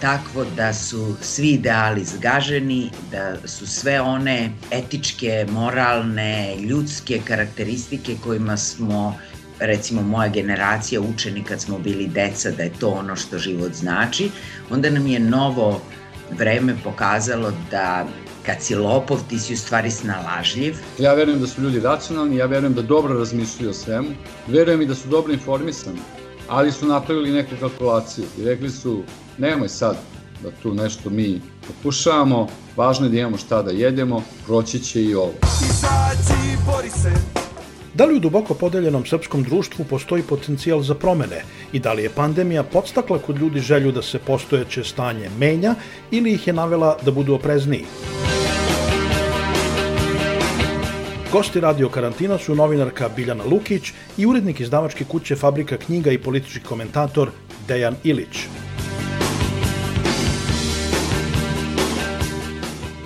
takvo da su svi ideali zgaženi, da su sve one etičke, moralne, ljudske karakteristike kojima smo recimo moja generacija učeni kad smo bili deca da je to ono što život znači, onda nam je novo vreme pokazalo da kad si lopov, ti si u stvari snalažljiv. Ja verujem da su ljudi racionalni, ja verujem da dobro razmišljaju o svemu, verujem i da su dobro informisani, ali su napravili neku kalkulaciju i rekli su nemoj sad da tu nešto mi pokušavamo, važno je da imamo šta da jedemo, proći će i ovo. Izađi, Da li u duboko podeljenom srpskom društvu postoji potencijal za promene i da li je pandemija podstakla kod ljudi želju da se postojeće stanje menja ili ih je navela da budu oprezniji? Gosti radio karantina su novinarka Biljana Lukić i urednik izdavačke kuće Fabrika knjiga i politički komentator Dejan Ilić.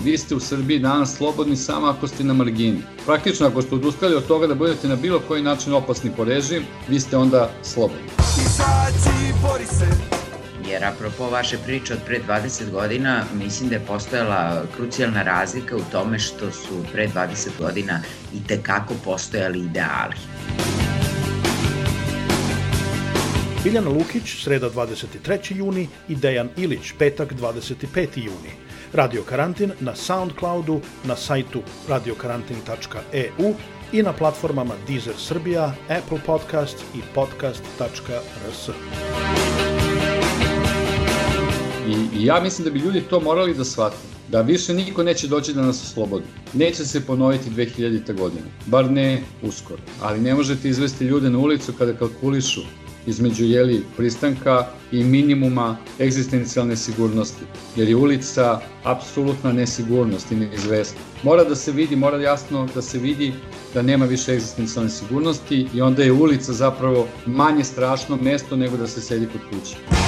vi ste u Srbiji danas slobodni samo ako ste na margini. Praktično ako ste odustali od toga da budete na bilo koji način opasni po režim, vi ste onda slobodni. Izađi, bori se, jer apropo vaše priče od pre 20 godina, mislim da je postojala krucijalna razlika u tome što su pre 20 godina i tekako postojali ideali. Biljana Lukić, sreda 23. juni i Dejan Ilić, petak 25. juni. Radio Karantin na Soundcloudu, na sajtu radiokarantin.eu i na platformama Deezer Srbija, Apple Podcast i podcast.rs. Ja mislim da bi ljudi to morali da shvate da više niko neće doći da nas oslobodi. Neće se ponoviti 2000. godine, bar ne uskoro. Ali ne možete izvesti ljude na ulicu kada kalkulišu između jeli pristanka i minimuma egzistencijalne sigurnosti, jer je ulica apsolutna nesigurnost i neizvestna. Mora da se vidi, mora jasno da se vidi da nema više egzistencijalne sigurnosti i onda je ulica zapravo manje strašno mesto nego da se sedi kod kuće.